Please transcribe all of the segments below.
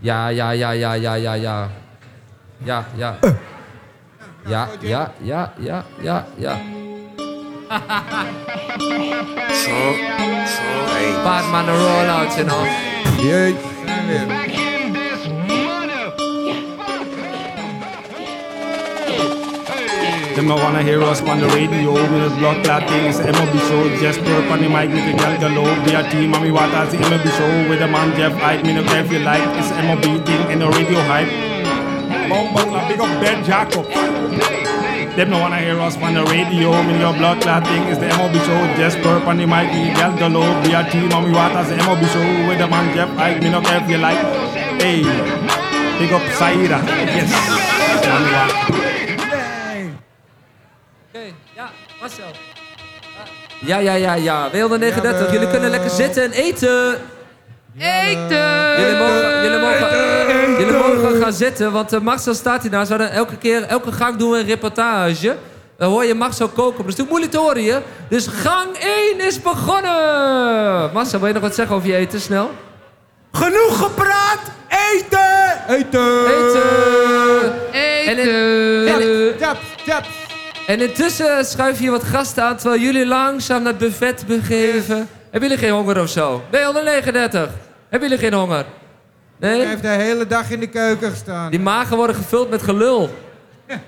Ja, ja, ja, ja, ja, ja, ja. Ja, ja. Ja, ja, ja, ja, ja, ja. Paar mannen roll-outs en al. Jee. Zijn we Them I wanna hear us on the radio with the blood clot thing. It's the MLB show. Just work on the mic with the gal gallo. Oh, be a team, mommy waters, the MLB show with the man Jeff Hype. Me no care if you like. It's the MLB thing and the radio hype. Bumbo big up Ben Jacob. Them no wanna hear us on the radio. Me your blood clot thing is the MLB show. Just work on the mic with the gal gallo. Oh, be a team, mommy waters, the MLB show with the man Jeff Hype. Me no care if you like. Hey, big up Saira. Yes. Ja, Marcel. Ja, ja, ja, ja. Wilde 39, jullie kunnen lekker zitten en eten. Eten! Jullie mogen, jullie mogen, jullie mogen gaan zitten, want uh, Marcel staat hier hadden elke keer, elke gang doen we een reportage. Dan hoor je Marcel koken, dat is natuurlijk moeilijk te horen hier. Dus gang 1 is begonnen! Marcel, wil je nog wat zeggen over je eten, snel? Genoeg gepraat! Eten! Eten! Eten! Eten! En in- Taps, taps. En intussen schuif je wat gasten aan terwijl jullie langzaam naar het buffet begeven. Hebben jullie geen honger of zo? Ben je 139? Hebben jullie geen honger? Hij Nee? heeft de hele dag in de keuken gestaan. Die magen worden gevuld met gelul.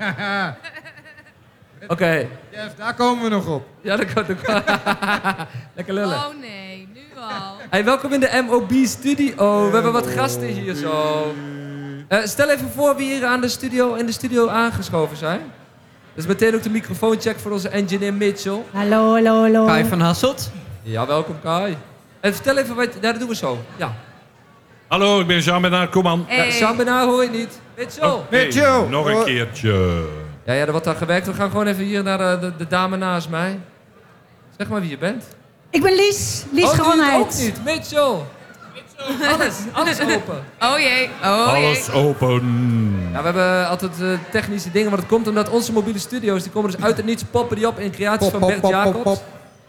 Oké. Jeff, daar komen we nog op. Ja, dat kan ook. Lekker lullen. Oh nee, nu al. Hey, welkom in de MOB studio. We hebben wat gasten hier zo. Eh, stel even voor wie hier aan de studio, in de studio aangeschoven zijn. Dus meteen ook de microfooncheck voor onze engineer Mitchell. Hallo, hallo, hallo. Kai van Hasselt. Ja, welkom Kai. En vertel even wat... Ja, dat doen we zo. Ja. Hallo, ik ben Jean-Bernard Koeman. ja Hey. Jean Benaar hoor je niet. Mitchell. Oké, Mitchell. nog een Oh. keertje. Ja, ja, er wordt aan gewerkt. We gaan gewoon even hier naar eh, de, de dame naast mij. Zeg maar wie je bent. Ik ben Lies. Lies oh, ook uit. niet. Mitchell. Alles, alles open. Oh jee, oh jee. Alles open. Ja, we hebben altijd eh, technische dingen, maar dat komt omdat onze mobiele studio's, die komen dus uit het niets, poppen die op in creaties Pop, van Bert pop, Jacobs. pop, pop.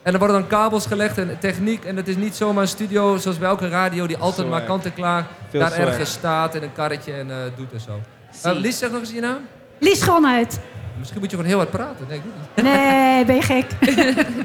En er worden dan kabels gelegd en techniek. En het is niet zomaar een studio zoals bij elke radio die altijd maar kant-en-klaar daar ergens staat in een karretje en eh, doet en zo. Eh, Lies, zeg nog eens je naam. Lies uit. Misschien moet je gewoon heel hard praten. Nee, ik doe het niet. Nee, ben je gek?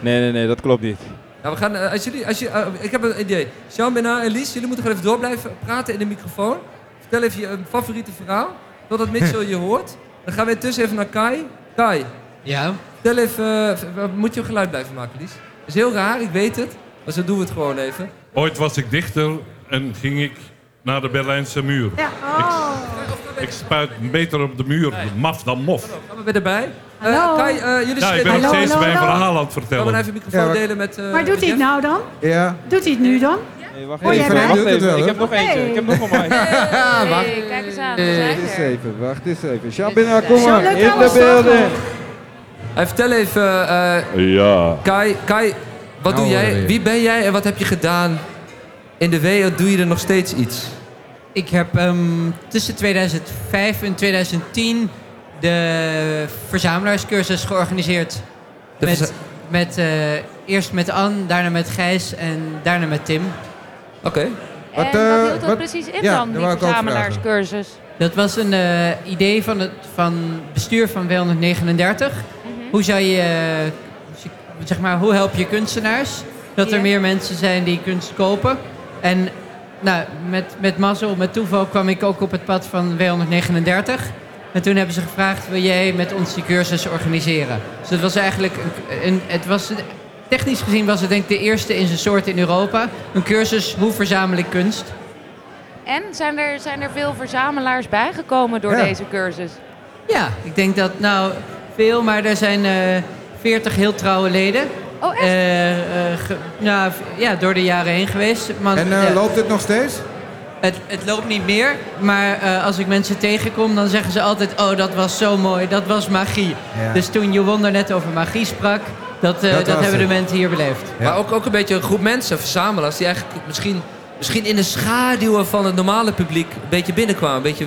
Nee, nee, nee, dat klopt niet. Nou, we gaan, eh, als jullie, als je, eh, ik heb een idee. Jean, Bernard en Lies, jullie moeten gewoon even door blijven praten in de microfoon. Vertel even je eh, favoriete verhaal, totdat Mitchell je hoort. Dan gaan we intussen even naar Kai. Kai, Ja. Stel even, moet je een geluid blijven maken, Lies? Dat is heel raar, ik weet het. Maar zo doen we het gewoon even. Ooit was ik dichter en ging ik naar de Berlijnse muur. Ja. Oh. Ik spuit beter op de muur, maf dan mof. Gaan we weer erbij? Eh, Hallo. Kai, eh, jullie Ja, ik ben nog steeds mijn verhaal aan het vertellen. even een microfoon Ja, maar- delen met... eh, Maar doet hij het nou dan? Ja. Doet hij het nu dan? Nee, wacht even. Wacht even. wel, Ik heb nog eentje. Ik heb nog een mic. Ah, wacht. Hey, kijk eens aan. Wacht eens even, wacht eens even. Shabina, kom maar. In de beelden. Hey, vertel even, eh, Ja. Kai, Kai, wat Nou, doe jij? Wie ben jij en wat heb je gedaan in de WO? Doe je er nog steeds iets? Ik heb ehm, tussen 2005 en 2010 de verzamelaaarscursus georganiseerd. De met, verza- met, eh, eerst met Anne, daarna met Gijs en daarna met Tim. Oké. Wat, en eh, wat hield dat wat- precies in ja, dan, die verzamelaarscursus? Dat was een eh, idee van het van bestuur van W139. Mhm. Hoe zou je, eh, zeg maar, hoe help je kunstenaars? Dat er meer mensen zijn die kunst kopen. En nou, met, met mazzel, met toeval kwam ik ook op het pad van W139. En toen hebben ze gevraagd, wil jij met ons die cursus organiseren? Dus dat was eigenlijk, een, een- het was, technisch gezien was het denk ik de eerste in zijn soort in Europa. Een cursus, hoe verzamel ik kunst? En zijn er, zijn er veel verzamelaars bijgekomen door Ja. deze cursus? Ja, ik denk dat nou veel, maar er zijn eh 40 heel trouwe leden. Oh, echt? Eh, eh, ge- nou, v- ja, door de jaren heen geweest. Maar, En ja, loopt het nog steeds? Het, het loopt niet meer, maar eh, als ik mensen tegenkom, dan zeggen ze altijd: Oh, dat was zo mooi, dat was magie. Ja. Dus toen Jowon er net over magie sprak, dat, eh, Dat hebben het. de mensen hier beleefd. Ja. Maar ook, ook een beetje een groep mensen, verzamelaars, die eigenlijk misschien, misschien in de schaduwen van het normale publiek een beetje binnenkwamen. Een beetje,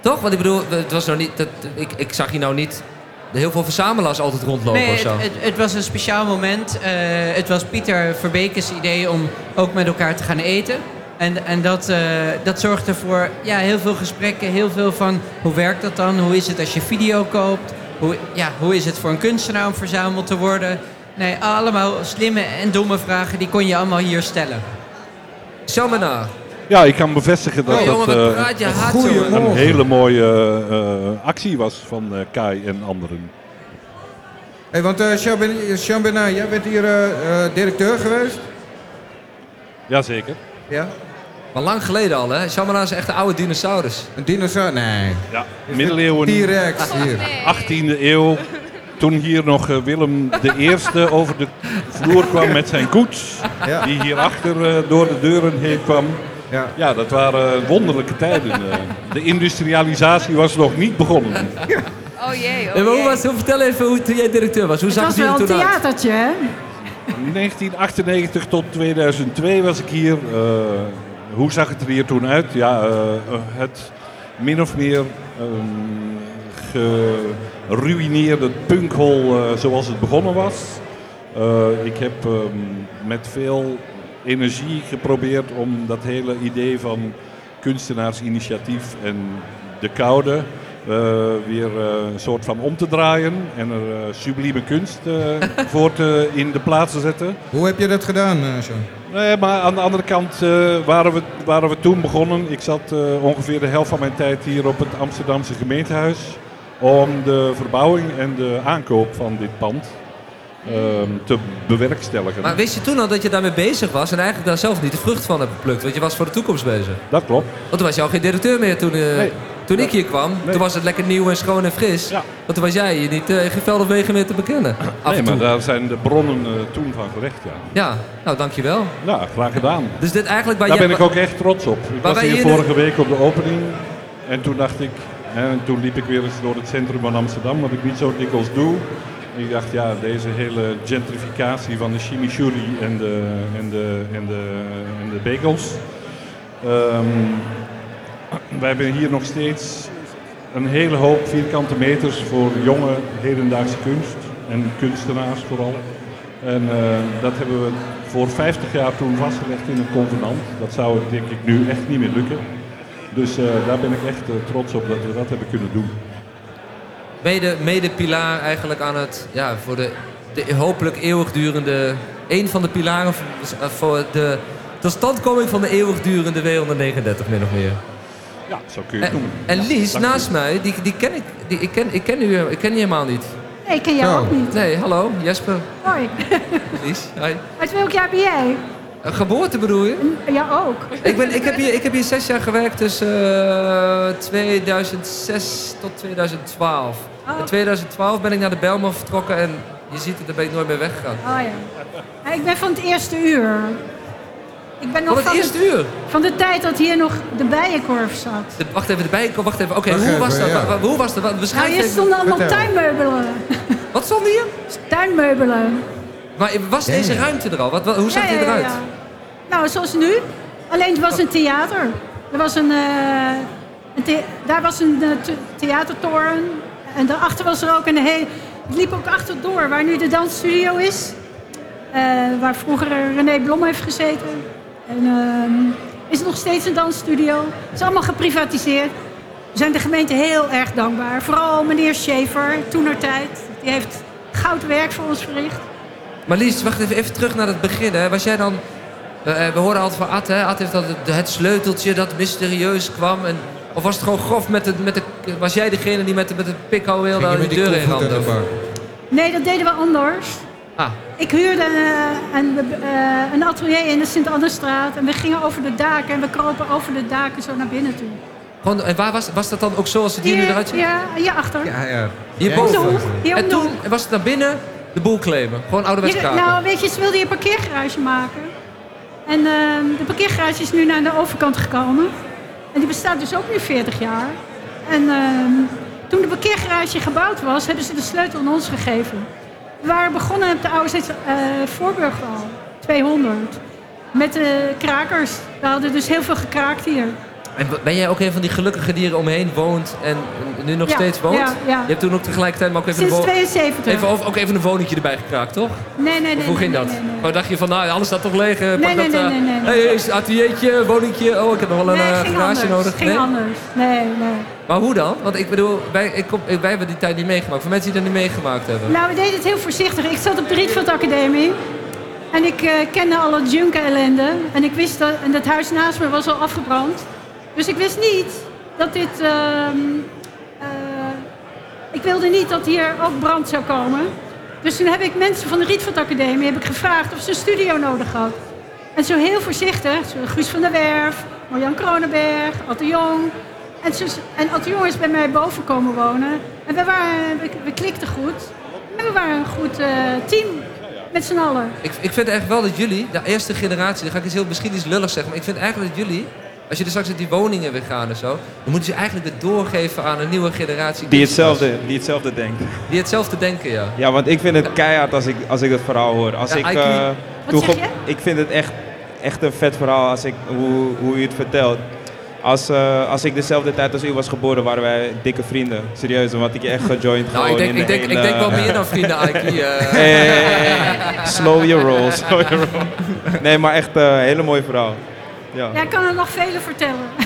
toch? Want ik bedoel, het was nou niet, dat, ik, ik zag hier nou niet heel veel verzamelaars altijd rondlopen Nee, of zo. het, het, het was een speciaal moment. Eh, het was Pieter Verbekes idee om ook met elkaar te gaan eten. En, en dat, eh, dat zorgt ervoor ja, heel veel gesprekken, heel veel van hoe werkt dat dan? Hoe is het als je video koopt? Hoe, ja, hoe is het voor een kunstenaar om verzameld te worden? Nee, allemaal slimme en domme vragen, die kon je allemaal hier stellen. Shamana. Ja, ik kan bevestigen dat Oh, jongen, dat wat eh, praat een hele mooie eh, actie was van eh, Kai en anderen. Hey, want eh Jean Bernard, jij bent hier directeur geweest? Jazeker. Ja. Maar lang geleden al, hè? Shamana is echt een oude dinosaurus. Een dinosaurus? Nee. Ja, middeleeuwen. T-Rex hier. 18e eeuw. Toen hier nog eh, Willem I over de vloer kwam met zijn koets. Ja. Die hierachter eh door de deuren heen kwam. Ja. Ja, dat waren wonderlijke tijden. eh. De industrialisatie was nog niet begonnen. Oh jee, oh En hoe was, vertel even hoe toen jij directeur was. Hoe zag was het hier wel een toen theatertje, hè? 1998 tot 2002 was ik hier. Eh, hoe zag het er hier toen uit? Ja, eh, het min of meer ehm, geruïneerde punkhol eh, zoals het begonnen was. Eh, ik heb ehm, met veel energie geprobeerd om dat hele idee van kunstenaarsinitiatief en de koude eh, weer eh, een soort van om te draaien en er eh, sublieme kunst eh, voor te, in de plaats te zetten. Hoe heb je dat gedaan, eh Jean? Nee, maar aan de andere kant eh, waren, we, waren we toen begonnen. Ik zat eh, ongeveer de helft van mijn tijd hier op het Amsterdamse gemeentehuis. Om de verbouwing en de aankoop van dit pand ehm, te bewerkstelligen. Maar wist je toen al dat je daarmee bezig was en eigenlijk daar zelf niet de vrucht van hebt geplukt? Want je was voor de toekomst bezig. Dat klopt. Want toen was je al geen directeur meer toen, eh, Nee. Toen ik hier kwam. Nee. Toen was het lekker nieuw en schoon en fris. Ja. Want toen was jij je niet eh, geen wegen meer te bekennen. Nee, maar daar zijn de bronnen eh, toen van gerecht, ja. Ja, nou dankjewel. Ja, graag gedaan. Dus dit eigenlijk waar Daar jij... ben ik ook echt trots op. Ik was hier vorige week op de opening. En toen dacht ik, en toen liep ik weer eens door het centrum van Amsterdam, wat ik niet zo dikwijls doe. Ik dacht, ja, deze hele gentrificatie van de chimichurri en de, en de, en de, en de bagels. Ehm, wij hebben hier nog steeds een hele hoop vierkante meters voor jonge hedendaagse kunst en kunstenaars vooral. En eh, dat hebben we voor 50 jaar toen vastgelegd in een convenant. Dat zou denk ik nu echt niet meer lukken. Dus eh, daar ben ik echt eh, trots op dat we dat hebben kunnen doen. mede, mede pilaar eigenlijk aan het, ja, voor de, de hopelijk eeuwigdurende, een van de pilaren voor, voor de totstandkoming van de eeuwigdurende W139 min of meer. Ja, zo kun je het En, noemen. en Lies, naast mij, die, die ken ik, die, ik, ken, ik, ken u, ik ken u helemaal niet. Nee, ik ken jou ook niet. Nee, hallo, Jesper, Hoi. Lies. Hi. Uit welk jaar ben jij? Eh, Geboorte bedoel je? Ja, ook. Ik, ben, ik, heb hier, ik heb hier zes jaar gewerkt tussen eh, 2006 tot 2012. Oh. In 2012 ben ik naar de Belman vertrokken en je ziet het, daar ben ik nooit meer weggegaan. Oh ja. Ja, Ik ben van het eerste uur. Ik ben nog Van het eerste uur? van de tijd dat hier nog de bijenkorf zat. De- wacht even, de bijenkorf, wacht even. Oké, hoe was dat? ja. Wa- wa- Hoe was dat? Nou, hier even. stonden allemaal Vertel. tuinmeubelen. Wat stond hier? Tuinmeubelen. Maar was deze ruimte er al? Wat, wat- hoe zag Ja, die ja, ja, eruit? ja. Nou, zoals nu. Alleen het was een theater. Er was een, eh, een the- daar was een eh, the- theatertoren. En daarachter was er ook een heel... Het liep ook achterdoor, waar nu de dansstudio is. Eh, waar vroeger René Blom heeft gezeten. En ehm, is er nog steeds een dansstudio. Het is allemaal geprivatiseerd. We zijn de gemeente heel erg dankbaar. Vooral meneer Schaefer, toenertijd. Die heeft goud werk voor ons verricht. Maar Lies, wacht even, even terug naar het begin. Hè. Was jij dan... eh, eh, we hoorden altijd van Ad, hè? Ad heeft altijd het, het sleuteltje dat mysterieus kwam. En, of was het gewoon grof met de... Met de was jij degene die met de, met de pikhouw wilde die deur ramde? de of- bar? Nee, dat deden we anders. Ah, Ik huurde eh, een, eh, een atelier in de Sint-Annestraat en we gingen over de daken en we kropen over de daken zo naar binnen toe. gewoon, en waar was, was dat dan ook zoals het hier nu eruit ziet? ja, hierachter. Ja, ja. Hierboven? Hier En toen was het naar binnen de boel claimen. Gewoon ouderwets Hier- kraken. nou, weet je, ze wilden hier een parkeergarage maken. En ehm, de parkeergarage is nu naar de overkant gekomen. En die bestaat dus ook nu 40 jaar. En ehm, toen de parkeergarage gebouwd was, hebben ze de sleutel aan ons gegeven. We waren begonnen op de oude uh, Voorburgwal, 200. Met de krakers. We hadden dus heel veel gekraakt hier. En ben jij ook een van die gelukkige die er omheen woont en nu nog Ja, steeds woont? ja, ja. Je hebt toen ook tegelijkertijd maar ook even, Sinds een, wo- 72. even, ook even een woningje erbij gekraakt, toch? Nee, nee, nee. Of hoe ging nee, dat? nee. Maar dacht je van, nou, alles staat toch leeg? eh, pak Nee, nee, dat, nee, eh, nee, nee, nee. hey, ateliertje, woningje. Oh, ik heb nog wel een eh, garage anders. nodig. Ging Nee? anders. Nee, nee. Maar hoe dan? Want ik bedoel, wij, ik kom, wij hebben die tijd niet meegemaakt. Voor mensen die dat niet meegemaakt hebben. Nou, we deden het heel voorzichtig. Ik zat op de Rietveld Academie. En ik kende alle junker-ellende. En ik wist dat... En dat huis naast me was al afgebrand. Dus ik wist niet dat dit... ehm, eh, ik wilde niet dat hier ook brand zou komen. Dus toen heb ik mensen van de Rietveld Academie heb ik gevraagd of ze een studio nodig had. En zo heel voorzichtig, zo Guus van der Werf, Marjan Kronenberg, Atte Jong. En, zo, en Atte Jong is bij mij boven komen wonen. En we, waren, we, we klikten goed. En we waren een goed eh, team, met z'n allen. Ik, ik vind echt wel dat jullie, de eerste generatie, dan ga ik eens heel, misschien iets lullig zeggen, maar ik vind eigenlijk dat jullie, als je er straks uit die woningen weer gaan en zo, dan moeten ze eigenlijk het doorgeven aan een nieuwe generatie. Die hetzelfde, die hetzelfde denkt. Die hetzelfde denken, ja. Ja, want ik vind het keihard als ik, als ik het verhaal hoor. Als Ja, ik, je? ik vind het echt, echt een vet verhaal als ik, hoe, hoe u het vertelt. Als, eh, als ik dezelfde tijd als u was geboren, waren wij dikke vrienden. Serieus, want ik heb echt gejoind Nou, ik denk, in ik, de denk, ik denk wel meer dan vrienden, Aiki. eh. Hey, hey, hey. Slow your roll, slow your roll. Nee, maar echt een hele mooi verhaal. Ja. Ja, ik kan er nog vele vertellen.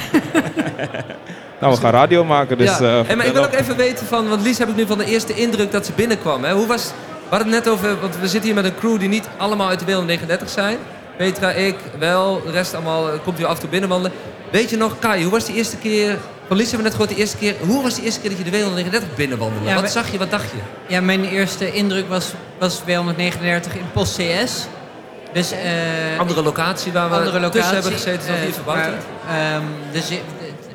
Nou, we gaan radio maken, dus... ja. eh, Hey, maar ik wil ook even weten van, want Lies heb ik nu van de eerste indruk dat ze binnenkwam. Hè? Hoe was, we hadden het net over, want we zitten hier met een crew die niet allemaal uit de wereld 39 zijn. Petra, ik, wel, de rest allemaal eh, komt hier af en toe binnenwandelen. Weet je nog, Kai, hoe was de eerste keer, van Lies hebben we net gehoord, de eerste keer, hoe was de eerste keer dat je de wereld 39 binnenwandelde? Ja, wat zag je, wat dacht je? Ja, mijn eerste indruk was, was 239 in Post CS. Dus, eh, Andere locatie waar we andere locatie. tussen hebben gezeten, eh, verbouwd. maar, ehm, dus, je-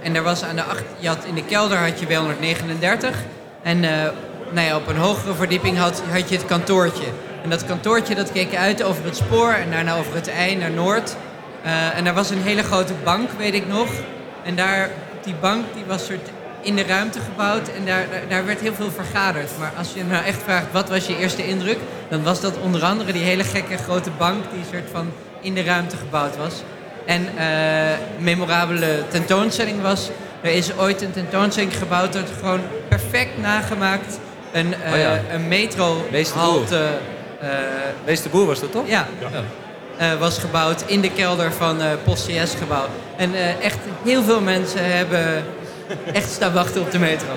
en daar was aan de achter, je had in de kelder had je 239. En eh, nou ja, op een hogere verdieping had, had je het kantoortje. En dat kantoortje dat keek uit over het spoor en daarna over het ei naar Noord. Eh, en daar was een hele grote bank, weet ik nog. En daar, op die bank, die was soort in de ruimte gebouwd en daar, daar, werd heel veel vergaderd. Maar als je nou echt vraagt, wat was je eerste indruk? Dan was dat onder andere die hele gekke grote bank die soort van in de ruimte gebouwd was. En eh, een memorabele tentoonstelling was, er is ooit een tentoonstelling gebouwd dat gewoon perfect nagemaakt een, eh Oh ja. een metro Meester halte eh, Boer was dat toch? ja, eh, was gebouwd in de kelder van eh Post CS gebouw. En eh, echt heel veel mensen hebben echt staan wachten op de metro.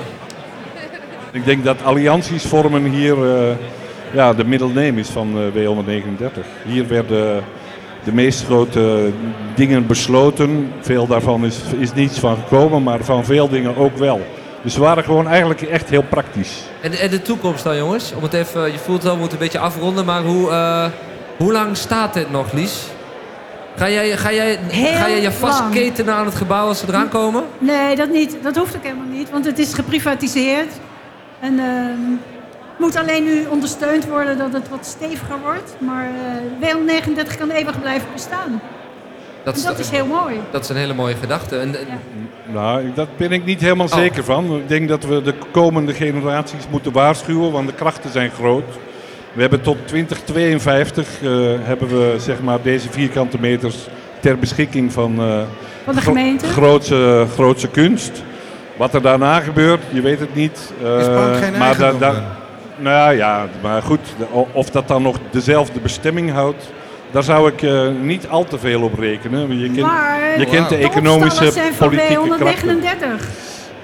Ik denk dat allianties vormen hier eh, ja, de middelneem is van eh, W139. Hier werden de meest grote dingen besloten. Veel daarvan is, is niets van gekomen, maar van veel dingen ook wel. Dus we waren gewoon eigenlijk echt heel praktisch. En, en de toekomst dan, jongens? Om het even, je voelt wel, we moeten een beetje afronden, maar hoe, eh, hoe lang staat dit nog, Lies? Ga jij, ga jij, Heel ga jij je lang. vastketenen aan het gebouw als ze eraan komen? Nee, dat niet. Dat hoeft ook helemaal niet, want het is geprivatiseerd. En ehm, het moet alleen nu ondersteund worden dat het wat steviger wordt. Maar eh W139 kan eeuwig blijven bestaan. Dat En dat is heel mooi. dat is een hele mooie gedachte. En, Nou, dat ben ik niet helemaal Oh. zeker van. Ik denk dat we de komende generaties moeten waarschuwen, want de krachten zijn groot. We hebben tot 2052 eh, hebben we zeg maar deze vierkante meters ter beschikking van, eh, Van de gro- gemeente. grootse, grootse kunst. Wat er daarna gebeurt, je weet het niet. Eh, Is geen maar da- da- nou ja, maar goed, of dat dan nog dezelfde bestemming houdt, daar zou ik eh, niet al te veel op rekenen. Want Je kent, Maar je kent de de economische, zijn van politieke krachten. W139.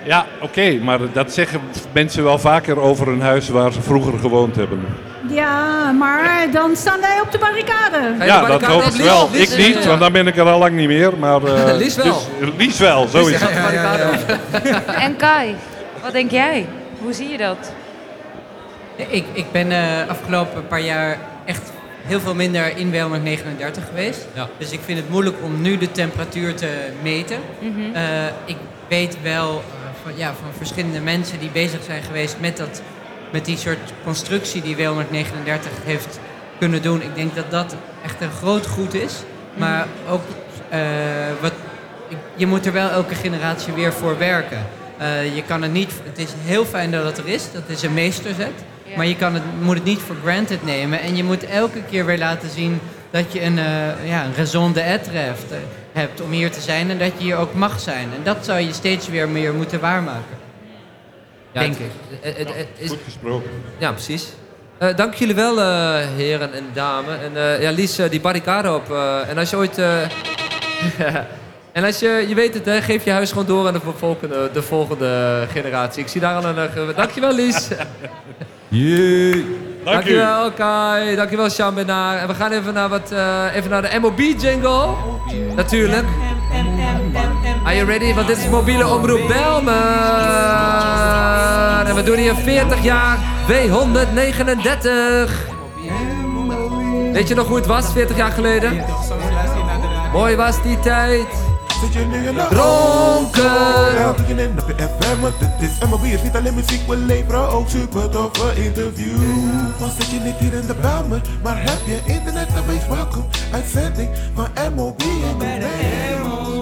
Ja, oké, maar dat zeggen mensen wel vaker over een huis waar ze vroeger gewoond hebben. Ja, maar dan staan wij op de barricade. Ja, dat hoop op, ik wel. Ik niet, eh, want dan ben ik er al lang niet meer. Maar, eh, Lies wel. dus, Lies wel, zo is Lies het. En Kai, wat denk jij? Hoe zie je dat? Ik, ik ben de afgelopen paar jaar echt heel veel minder in W139 geweest. Ja. Dus ik vind het moeilijk om nu de temperatuur te meten. Eh, ik weet wel eh, van, ja, van verschillende mensen die bezig zijn geweest met, dat, met die soort constructie die W139 heeft kunnen doen. Ik denk dat dat echt een groot goed is. Maar ook, eh, wat, je moet er wel elke generatie weer voor werken. Eh, je kan het niet, het is heel fijn dat het er is, dat is een meesterzet. Ja. Maar je kan het, moet het niet voor granted nemen. En je moet elke keer weer laten zien dat je een, eh, ja, een raison d'être hebt, hebt om hier te zijn en dat je hier ook mag zijn. En dat zou je steeds weer meer moeten waarmaken. Ja, denk het- ik. het- het- is- Goed gesproken. Ja, precies. Eh, dank jullie wel, eh, heren en dames. En eh, ja, Lies, die barricade op. eh, en als je ooit... eh, en als je, je weet het, hè, geef je huis gewoon door aan de volgende, de volgende generatie. Ik zie daar al een... ge- dankjewel, Lies. Dank dankjewel, Kai. Dankjewel, Sean Benaar. En we gaan even naar, wat, eh, even naar de MOB-jingle. Natuurlijk. Are you ready? Want dit is mobiele omroep Belmer. En we doen hier 40 jaar W139. Weet je nog hoe het was 40 jaar geleden? Mooi was die tijd. Dronken. dit is MLB. is niet alleen muziek, we leveren ook super toffe interviews. Dan zit je niet hier in de Belmer, maar heb je internet, dan wees welkom. Uitzending van MLB in de